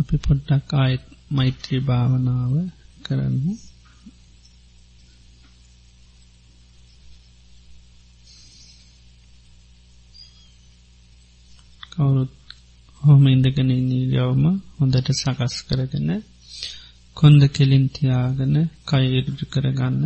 අපි පොඩ්ඩක් ආයත් මෛත්‍රී භාවනාව කරන්න කවුරුත් හොම ඉඳගෙන ඉනිියවම හොඳට සකස් කරගෙන කොන්ද කෙලින් තියාගෙන කයිරුජු කරගන්න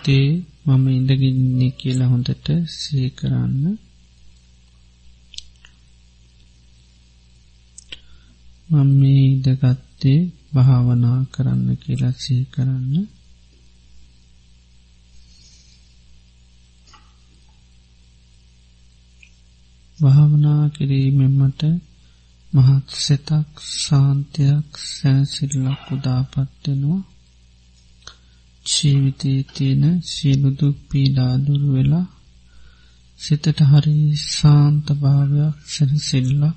මේ මොහොතේ මම ඉඳගින්නේ කියලා හොඳට සී කරන්න. මම මේ ඉදගත්තේ භාවනා කරන්න කියලා සී කරන්න. භාවනා කිරීමෙන්මට මහත් සෙතක් සාන්තයක් සැනසිල්ලක් උදාපත්වෙනවා ජීවිතයේ තියෙන සියලුදුක් පීඩාදුර වෙලා සිතට හරි සාන්ත භාවයක් සැනසිල්ලක්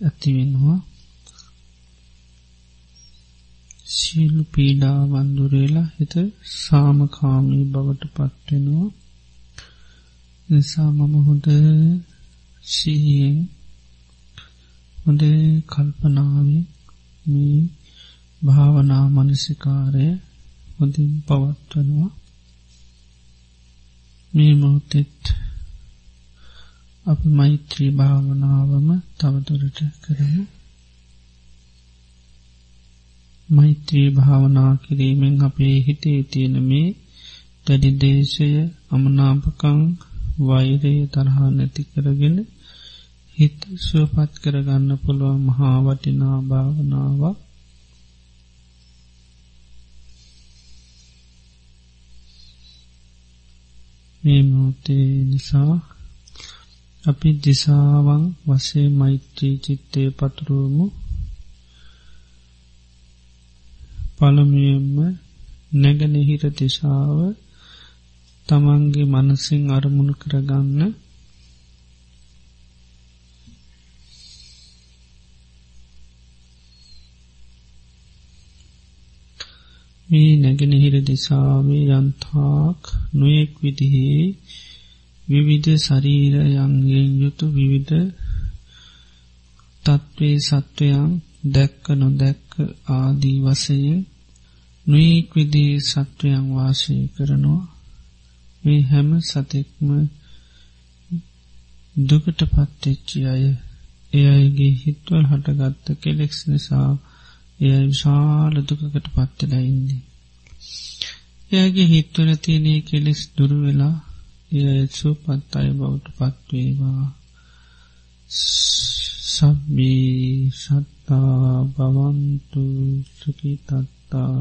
ඇතිවෙනවා සීලු පීඩාවන්දුරේලා හිත සාමකාමී බවට පත්වෙනවා නිසා මම හොඳ සිහියෙන් හොඳ කල්පනාවේ මේ භාවනා මනසිකාරය හොඳින් පවත්වනවා. මේ මොහොතෙත් අප මෛත්‍රී භාවනාවම තවදුරට කරමු. මෛත්‍රී භාවනා කිරීමෙන් අපේ හිතේ තියෙන මේ දැඩිදේශය අමනාපකං වෛරයේ තරහා නැති කරගෙන හිත සුවපත් කරගන්න පුළුවන් මහා වටිනා භාවනාවක්. මේ මොහොතේ නිසා අපි දිසාවන් වසේ මෛත්‍රී චිත්තය පතුරුවමු. පළමියෙන්ම නැගනහිර දිශාව තමන්ගේ මනසිං අරමුණු කරගන්න මේ නැගෙනහිර දිසාවේ යන්තාක් නොයෙක් විදිහේ විවිධ ශරීරයන්ගෙන් යුතු විවිධ තත්ත්වේ සත්වයන් දැක්ක නොදැක්ක ආදී වසයෙන් නොයෙක් විදී සත්වයන් වාසය කරනවා. මේ හැම සතෙක්ම දුකට පත්තෙච්චි අය එය අයගේ හිත්වල් හටගත්ත කෙලෙක්ස් නිසා එය විශාල දුකකට පත්තලා ඉන්නේ. එයගේ හිත්වල තියනේ කෙලෙස් දුරුවෙලා එය සුපත් අය බවට පත්වේවා සබ්බී සත්තා බවන්තු සුකිතත්තා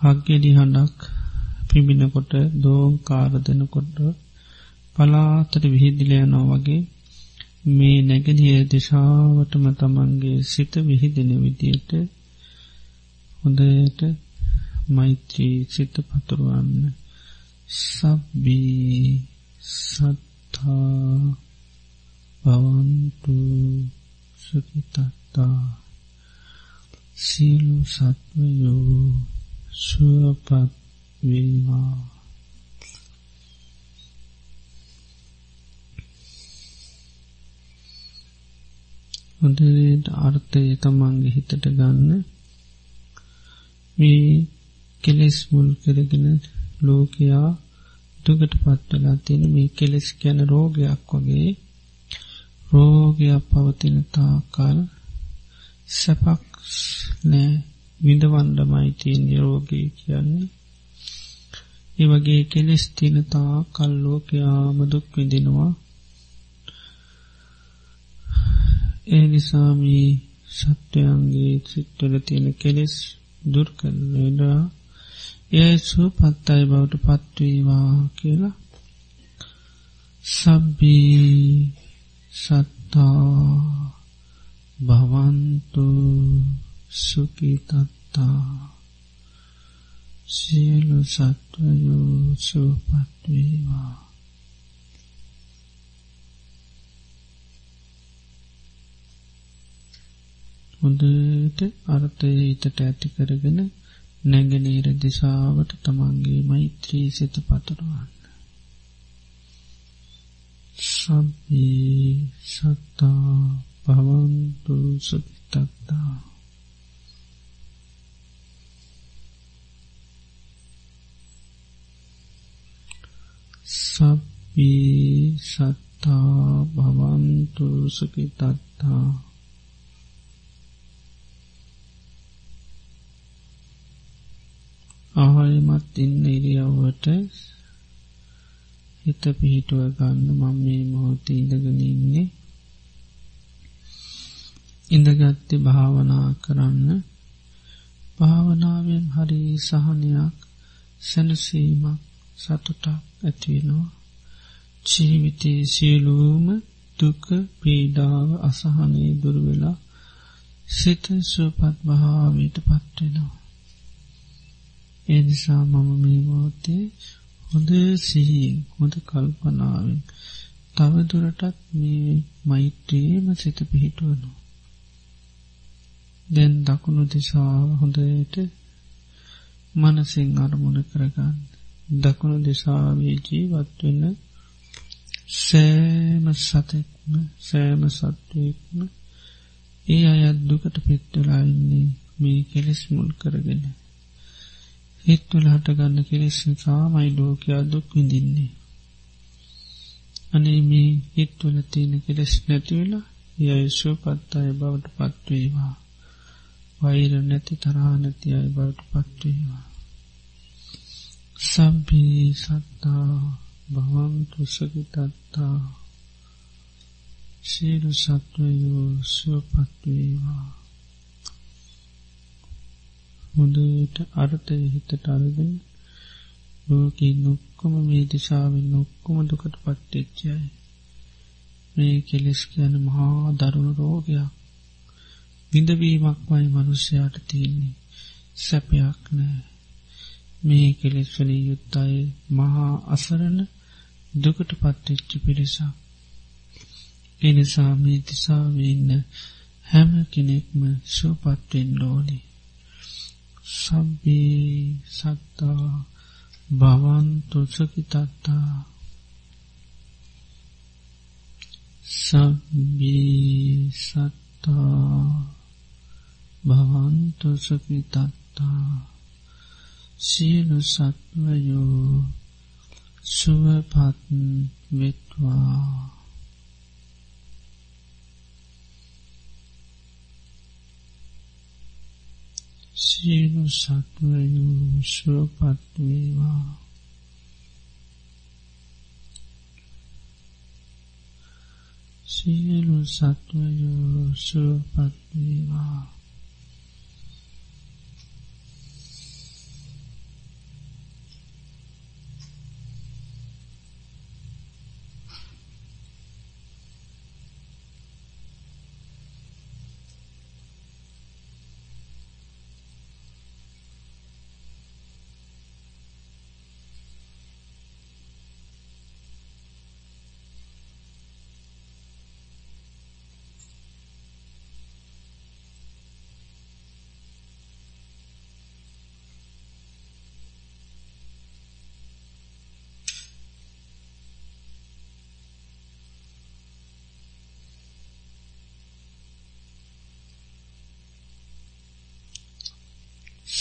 හක්ගෙඩි හඬක් පිබිනකොට දෝම් කාර දෙනකොට පලාතට විහිදිලයනෝ වගේ මේ නැගෙනහිර දිශාවටම තමන්ගේ සිත විහිදෙන විදියට හොඳයට මෛත්‍රී සිත පතුරුවන්න. සබ්බී සත්තා භවන්තු සුකිතත්තා සීලු සත්වයෝ සුවපත් වේවා. හොඳට අර්ථය තමන්ගේ හිතට ගන්න. මේ කෙලෙස් මුල් කරගෙන ලෝකයා දුකට පත්වලා තියෙන මේ කෙලෙස් ගැන රෝගයක් වගේ රෝගයක් පවතින තාකල් සැපක් නෑ. විඳවන්ඩමයි තියෙන් රෝගී කියන්නේ. ඒ වගේ කෙලෙස් තිනතා කල්ලෝකයාම දුක් විඳෙනවා. ඒ නිසාමී සත්වයන්ගේ සිත්වල තියෙන කෙලෙස් දුර් කරනඩා ඒ සුපත්තයි බවට පත්වීවා කියලා සබ්බී සත්තා භවන්තු සුකිතත්තා සියලු සත්වයෝ සුපත්වීවා හොඳට අර්ථය හිතට ඇති කරගෙන නැගෙනීර දිසාවට තමන්ගේ මෛත්‍රී සිත පතුරුවන්න. සබ්බී සත්තා භවන්තු සුපිතත්තා සබ්බී සත්තා භවන්තු සුකිතත්තා ආහයමත් ඉන්න ඉරියව්වට හිත පිහිටුව ගන්න මම මේ මොහොත ඉඳගෙන ඉන්නේ. ඉඳගත්ති භාවනා කරන්න. භාවනාවෙන් හරි සහනයක් සැනසීමක් සතුටක් ඇතිවෙනවා ජීවිතයේ සියලූම දුක පීඩාව අසහනය දුරවෙලා සිත සුවපත් භාවයට පත්වෙනවා එනිසා මම මේ මෝතේ හොඳ සිහියෙන් හොඳ කල්පනාවෙන් තවදුරටත් මේ මෛත්‍රියම සිත පිහිටුවනු. දැන් දකුණු දිසාව හොඳයට මනසිං අරමුණ කරගන්න. දකුණු දිසාවේ ජීවත්වෙන්න සෑම සතෙක්ම සෑම සත්වයෙක්ම ඒ අයත් දුකට පෙත්වෙලා ඉන්නේ මේ කෙලෙස් මුල් කරගෙන. හිත්වල හටගන්න කෙලෙස් නිසාමයි ලෝකයා දුක් විඳින්නේ. අනේ මේ හිත්වල තියෙන කෙලෙස් නැතිවෙලා යයිශෝ පත් අය බවට පත්වේවා. වෛර නැති තරහා නැති අය බවට පත්වේවා. සබ්බී සත්තා භවන්තු සකිතත්තා සියලු සත්වයෝ සුවපත්වේවා. හොඳට අර්ථය හිතට අරගෙන ලෝකී නොක්කොම මේ දිසාාවෙන් නොක්කොම දුකට පත්තෙච්චයි. මේ කෙලෙස් කියන මහා දරුණු රෝගයක් විඳවීමක් මයි මනුෂ්‍යයාට තියන්නේ. සැපයක් නෑ. මේ කෙලෙස්වලින් යුත්තයි මහා අසරණ දුකට පත්තෙච්චි පිරිසා එනිසා මේ තිසාවන්න හැම කෙනෙක්ම සුවපත්වෙන් ලෝනේ සබ්බේ සත්තා භවන්තු සකිතත්තා සබ්බේ සත්තා භවන්තු සකිතත්තා සියලු සත්වයෝ සුවපත් වෙත්වා සියලු සත්වයෝ සුවපත්වේවා සියලු සත්වයෝ සුවපත්වේවා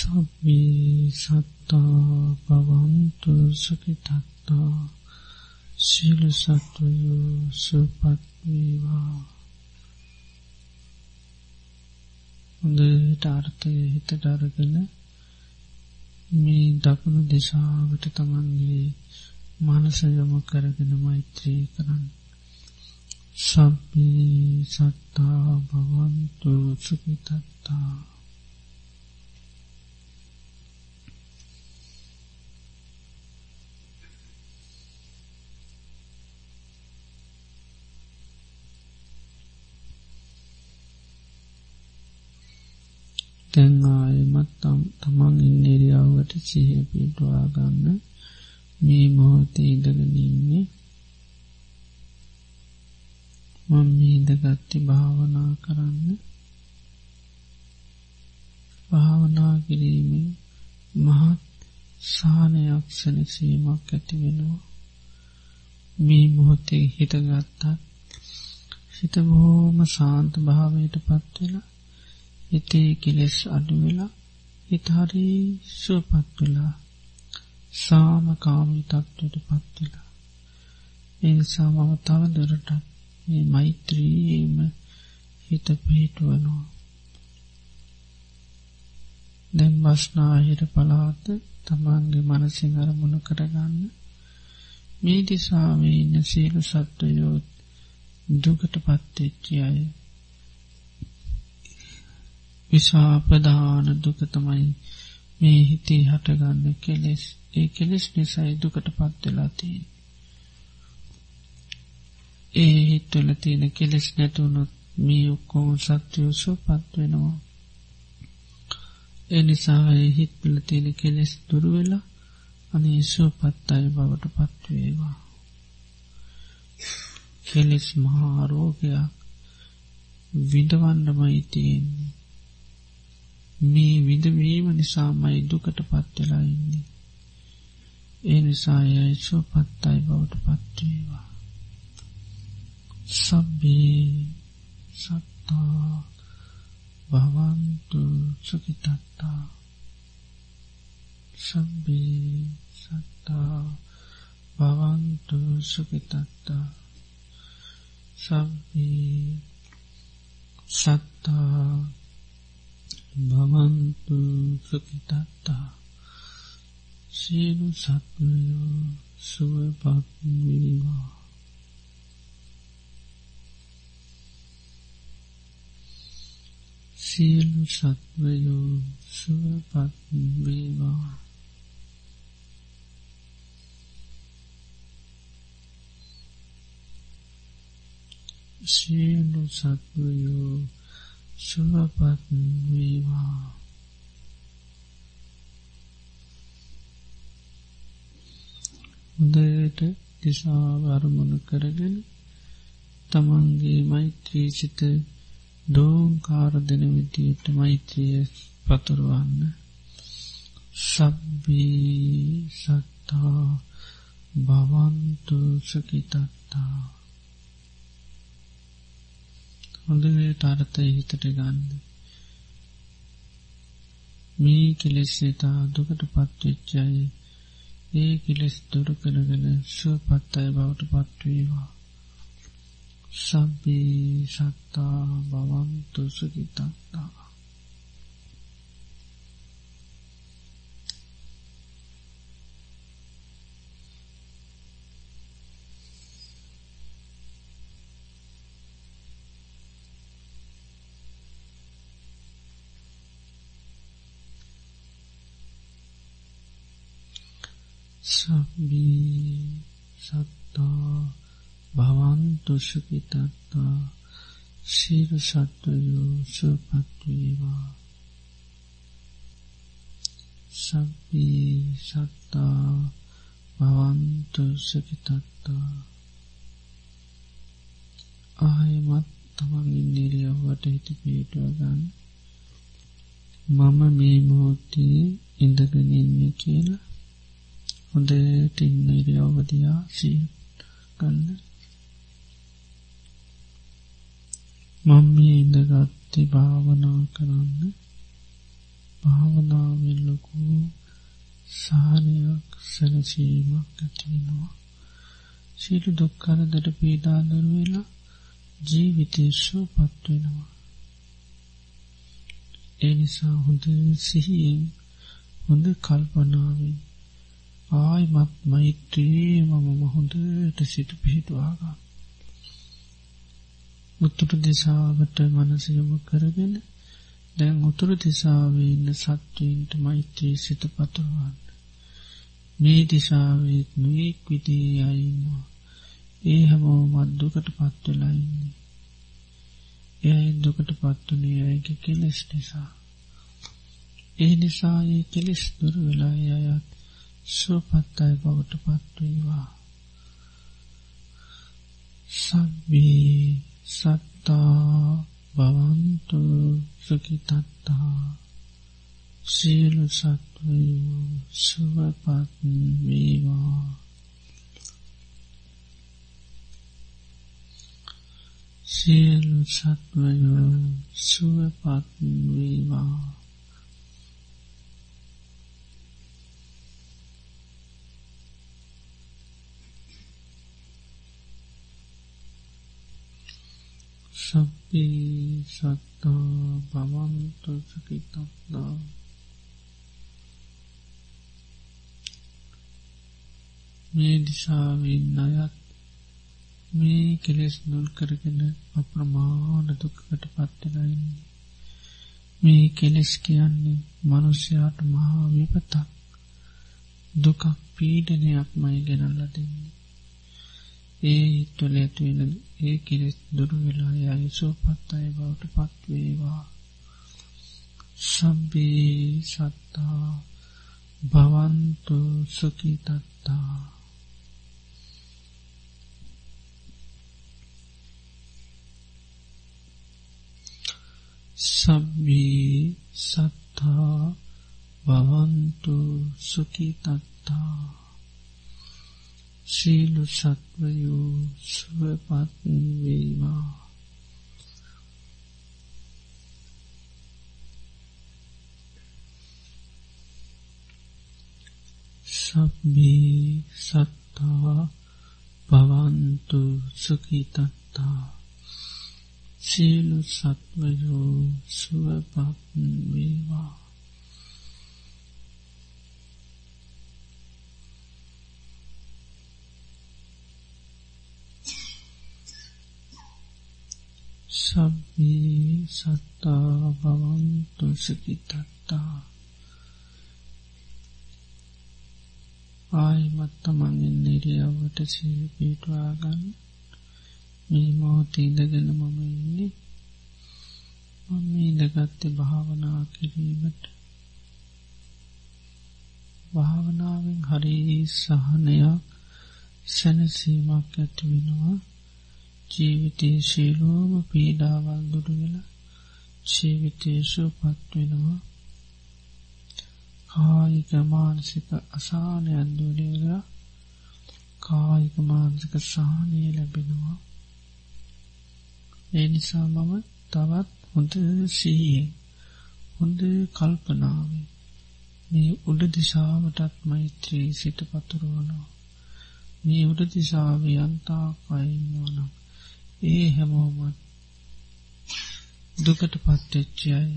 සබ්බී සත්තා පවන්තු සකිතත්තා සිල සත්වයෝ සුපත්වීවා හොඳට අර්ථය හිතට අරගෙන මේ දකුණු දෙසාාවට තමන්ගේ මනසයම කරගෙන මෛත්‍රී කරන්න. සබ්බී සත්තා භවන්තු සුකිතත්තා ආයමත් තමන් ඉන්නේරියාවට සිහ පිටවා ගන්න මේ මොහොතේ ඉඳගෙනන්නේ මං මීදගත්ති භාවනා කරන්න. භාවනා කිරීමෙන් මහත් සානයක් සැනසීමක් ඇති වෙනවා. මේ මොහොතේ හිටගත්තත් හිත බෝම සාන්ත භාවයට පත්වෙලා හිතේ කෙලෙස් අඩුවෙලා හිතහරි සුවපත්වෙලා සාමකාමී තත්වට පත්වෙලා එනිසා මම තවදරටත් මේ මෛත්‍රීම හිත පිහිටුවනවා. දැම් බස්නාහිර පලාත තමන්ගේ මනසිං අරමුණ කරගන්න. මේ දිසාවේ ඉන්න සියලු සත්වයෝත් දුකට පත්තෙච්චි අය විසා ප්‍රධාන දුක තමයි මේ හිතේ හටගන්න කෙලෙස්. ඒ කෙලෙස් නිසයි දුකට පත්වෙලා තියෙන් ඒ හිත්වල තියෙන කෙලෙස් නැතුවනොත් මේ ඔක්කෝම සත්‍යයෝසු පත්වෙනවා එනිසා හිත්පල තියෙන කෙලෙස් දුරුවෙලා අනේ සුවපත් අය බවට පත්වේවා කෙලෙස් මහාරෝගයක් විඳවන්නමයි තියෙන්නේ. මේ විඳවීම නිසාමයි දුකට පත්වෙලා ඉන්නේ. ඒ නිසා යයි සුවපත් අයි බවට පත්වේවා සබ්බේ සත්තා භවන්තු සුකිතත්තා සබ්බේ සත්තා භවන්තු සුකිතත්තා සබ්බේ සත්තා භවන්තු සුකිතත්තා සියලු සත්වයෝ සුවපත් වීවා සියලු සත්වයෝ සුවපත් වේවා සියලු සත්වයෝ සුවපත් වේවා. හොඳට දිසාව අරමුණු කරගෙන තමන්ගේ මෛත්‍රී සිත දෝංකාර දෙන විදියට මෛත්‍රිය පතුරුවන්න. සබ්බී සත්තා භවන්තු සකිතත්තා හොඳට අර්ථය හිතට ගන්න. මේ කෙලෙස්සේතා දුකට පත්වෙච්චයි ඒ කෙලෙස් දුරු කරගෙන සුවපත් අය බවට පත්වේවා සබ්බේ සත්තා භවන්තු සුකිතත්තා සබ්බී සත්තා භවන්තු සුකිතත්තා සීර සත්වයෝ සුපත්වේවා සබ්බී සත්තා භවන්තු සුකිතත්තා ආයමත් තමන්ගින් නිරියව්වට හිත පිටුවගන්න මම මේ මොහොත්තේ ඉඳගෙනන්නේ කියලා හොඳට ඉන්න ඉරියව්වදයා සිය ගන්න මම මේ ඉඳගත්ති භාවනා කරන්න භාවනාවෙන් ලොකු සානයක් සැනසීමක් ඇතිවෙනවා සියලු දුක්කරදට පීඩාදර වෙලා ජීවිතේශෝ පත්වෙනවා එනිසා හොඳ සිහියෙන් හොඳ කල්පනාවෙන් ආයිමත් මෛත්‍රී මම හොඳට සිට පිහිටවාගන්න උත්තුරු දිසාවට මනසයම කරගෙන දැන් උතුරු දිසාවේ ඉන්න සත්වීන්ට මෛත්‍රී සිත පතුරුවන්න. මේ දිසාවේත් නොයෙක් විදී අයින්නවා ඒ හැමෝ මද්දුකට පත්වෙලයින්නේ එය දුකට පත්වනේ අයගේ කෙලෙස් නිසා. ඒ නිසා ඒ කෙලෙස් දුර වෙලා අයත් සුවපත් අය බවට පත්වේවා සබ්බී සත්තා භවන්තු සුකිතත්තා සියලු සත්වයෝ සුවපත් වේවා. සියලු සත්වයෝ සුවපත් වේවා. සබ්බේ සත්තා භවන්තු සුඛිතත්තා. මේ දිසාවෙන් අයත් මේ කෙලෙස් නොල් කරගෙන අප්‍රමාණ දුක්කට පත්වෙලයින්නේ මේ කෙලෙස් කියන්නේ මනුෂ්‍යයාට මහා විපතක් දුකක් පීඩනයක් මයි ගෙනල්ල දෙන්නේ. ඒ තුළ ඇතුවෙන ඒ කෙලෙස් දුරුවෙලා යයි සෝපත් අය බවට පත්වේවා සබ්බේ සත්තා භවන්තු සුකිතත්තා සබ්බී සත්තා භවන්තු සුකිතත්තා සීලු සත්වයෝ සුවපත්වේවා සබ්බී සත්තා භවන්තු සුකිතත්තා සියලු සත්වයෝ සුවපත් වේවා. සබ්බී සත්තා භවන්තු සුඛිතත්තා ආයිමත් තමන්ගෙන් නිරියවට සිල් පිටවාගන්න මේ මොහොතේ ඉඳගෙන මම ඉන්නේ. මම ඉඳගත්තේ භාවනා කිරීමට. භාවනාවෙන් හරි සහනයක් සැනසීමක් ඇති වෙනවා. ජීවිතයේ ශීලෝම පීඩාවල් දුරුවෙලා ජීවිතේශු පත්වෙනවා කායික මානසික අසානයන් දුරේලා කායික මානසික සානය ලැබෙනවා. ඒ නිසා මම තවත් හොඳ සීයෙන් හොඳ කල්පනාවේ මේ උඩ දිසාාවටත් මෛත්‍රී සිට පතුරුවනවා. මේ උඩ දිසාාව යන්තා පයින්නවනම් ඒ හැමෝමත් දුකට පත්තච්චි අය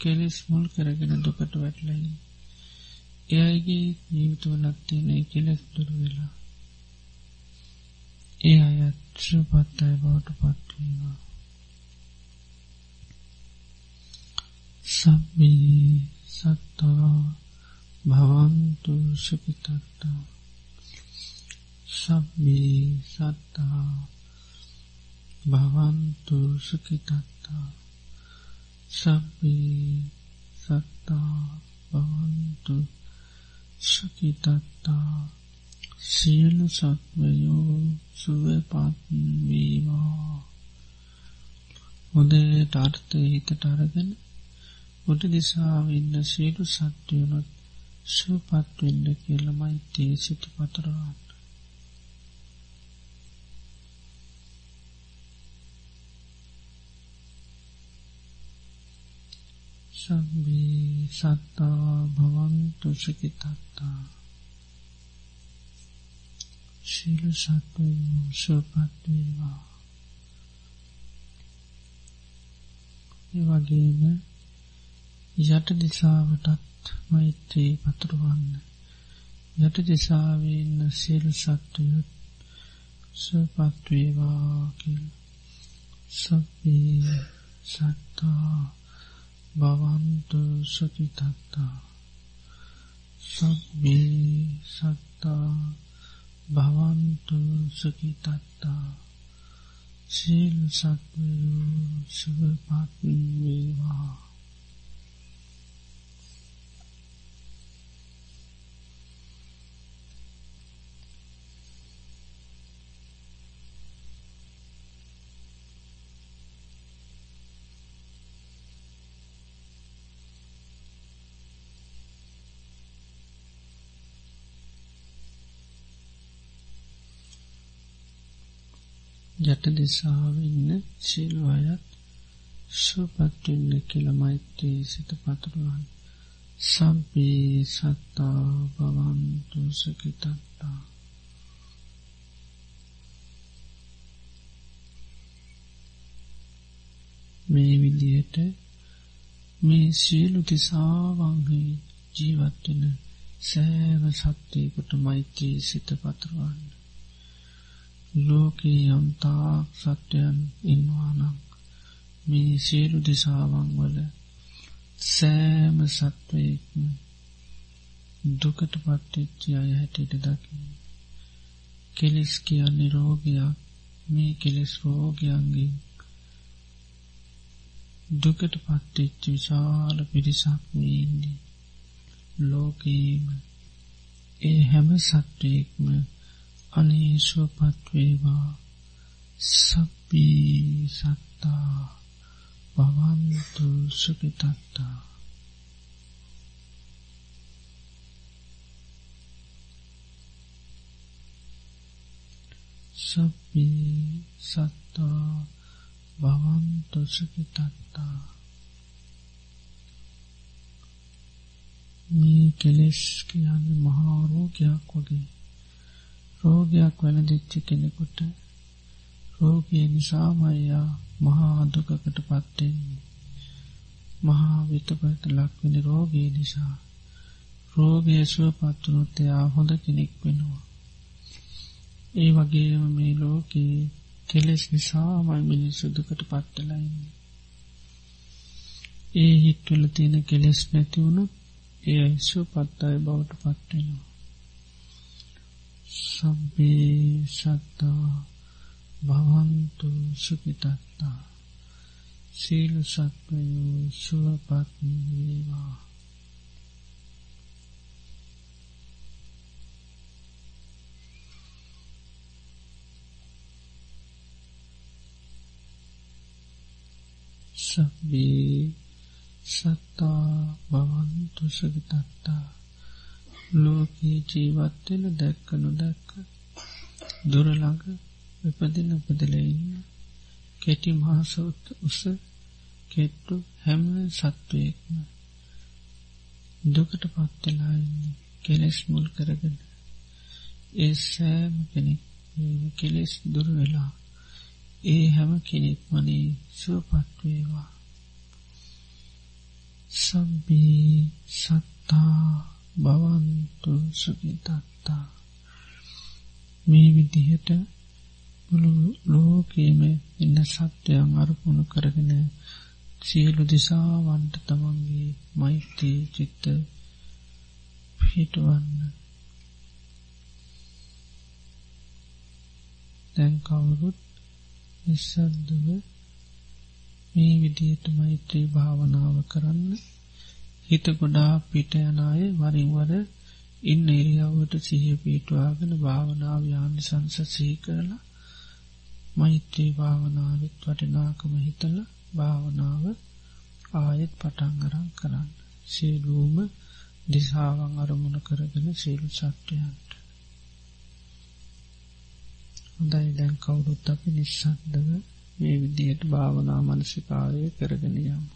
කෙලෙස් මුල් කරගෙන දුකට වැටලයි එයගේ ජීවිතවලත් තියෙන කෙලෙස් දුරු වෙලා ඒ අයත් ශ්‍රපත් අය බවට පත්වීවා සබ්බී සත්තා භවන්තු සුපිතත්තා සබ්බී සත්තා භවන්තු සුකිතත්තා සබ්බී සත්තා භවන්තු සුකිතත්තා සියලු සත්වයෝ සුවපත්වීවා හොදට අර්ථය හිතට අරගෙන උඩ දිසාවෙන්න සියලු සත්වයනොත් සුපත්වෙන්න කියලමයිතේ සිටි පතරවාන්න සබ්බී සත්තා භවන්තු සුකිතත්තා ශීල සත්වයෝ සුවපත්වේවා එවගේම යට දිසාවටත් මෛත්‍රී පතුරුවන්න. යට දිසාවෙන්න සියලු සත්වයුත් සුවපත්වේවා කියල. සබ්බී සත්තා භවන්තු සුකිතත්තා සබ්බී සත්තා භවන්තු සුකිතත්තා සීල් සත්වයෝ සුභපත් වේවා. ජට දෙසාාවන්න සිල්ු අයත් සුපත්වෙන්න කියල මෛත්‍රී සිත පතුරුවන් සබ්බී සත්තා බවන්තු සකිතත්තා මේ විදියට මේ සියලු තිසාවංහි ජීවත්වන සෑම සත්‍යයකට මෛත්‍රී සිත පතුරුවන්න. ලෝකයේ යම්තාක් සත්‍යයන් ඉන්වානම් මේ සියලු දිසාවන් වල සෑම සත්වයෙක්ම දුකට පට්ටිච්චි අය හැටියට දකි. කෙලෙස් කියන්නේ රෝගයක් මේ කෙලෙස් රෝගයන්ගේ දුකට පත්තිච්චි විශාල පිරිසක් වීන්නේ ලෝකීම ඒ හැම සත්වයෙක්ම අනේශුවපත්වේවා සබ්බී සත්තා භවන්තු සුපිතත්තා සබ්බී සත්තා භවන්තු සුපිතත්තා මේ කෙලෙස් කියන්න මහාරෝගයක් වගේ. රෝගයක් වෙන දිච්චි කෙනෙකුට රෝගය නිසාමයියා මහා දුකකට පත්තෙන්නේ මහා විතපට ලක්වෙන රෝගී නිසා රෝගය සුව පත්වනොත්තයා හොඳ කෙනෙක් වෙනවා. ඒ වගේම මේ ලෝකයේ කෙලෙස් නිසාමයි මිනිස්සු දුකට පත්තලයින්නේ ඒ හිත්වල තියෙන කෙලෙස් නැතිවුණු ඒ අයිස්ව පත්තයි බවට පත්වෙනවා සබ්බේ සත්තා භවන්තු සුපිතත්තා සීලු සත්වයෝ සුවපත්වේවා සබ්බේ සත්තා භවන්තු සුපිතත්තා ලෝකයේ ජීවත්වෙන දැක්කනු දැක්ක දුරළඟ විපදින උපදලඉන්න කෙටි මහසෞත් උස කෙට්ටු හැම සත්වයෙක්ම දුකට පත්වෙලාන්නේ කෙලෙස් මුල් කරගෙන. ඒ සෑම කෙනෙක් කෙලෙස් දුරවෙලා ඒ හැම කෙනෙක් වනේ සුවපත්වේවා සබ්බී සත්තා. භවන්තු සුගිතත්තා මේ විදිහට මුළු ලෝකේම ඉන්න සත්‍යයන් අරපුුණු කරගෙන සියලු දිසාවන්ට තමන්ගේ මෛත්‍රී චිත්ත පිහිටවන්න. දැන් කවුරුත් නිස්සද්දව මේ විදියට මෛත්‍රී භාවනාව කරන්න හිත ගොඩා පිට යනාය වරින්වර ඉන්න එරියව්වට සිහ පීටවාගෙන භාවනාව යානි සංස සී කරලා මෛත්‍රී භාවනාවත් වටිනාකම හිතල භාවනාව ආයෙත් පටන්ගරන් කරන්න. සියලූම දිසාවන් අරමුණ කරගෙන සියලු සත්‍යයන්ට හොඳයි. දැන් කවුරුත් අපි නිස්සද්දව මේ විදියට භාවනා මනසිකාරය කරගෙන යමු.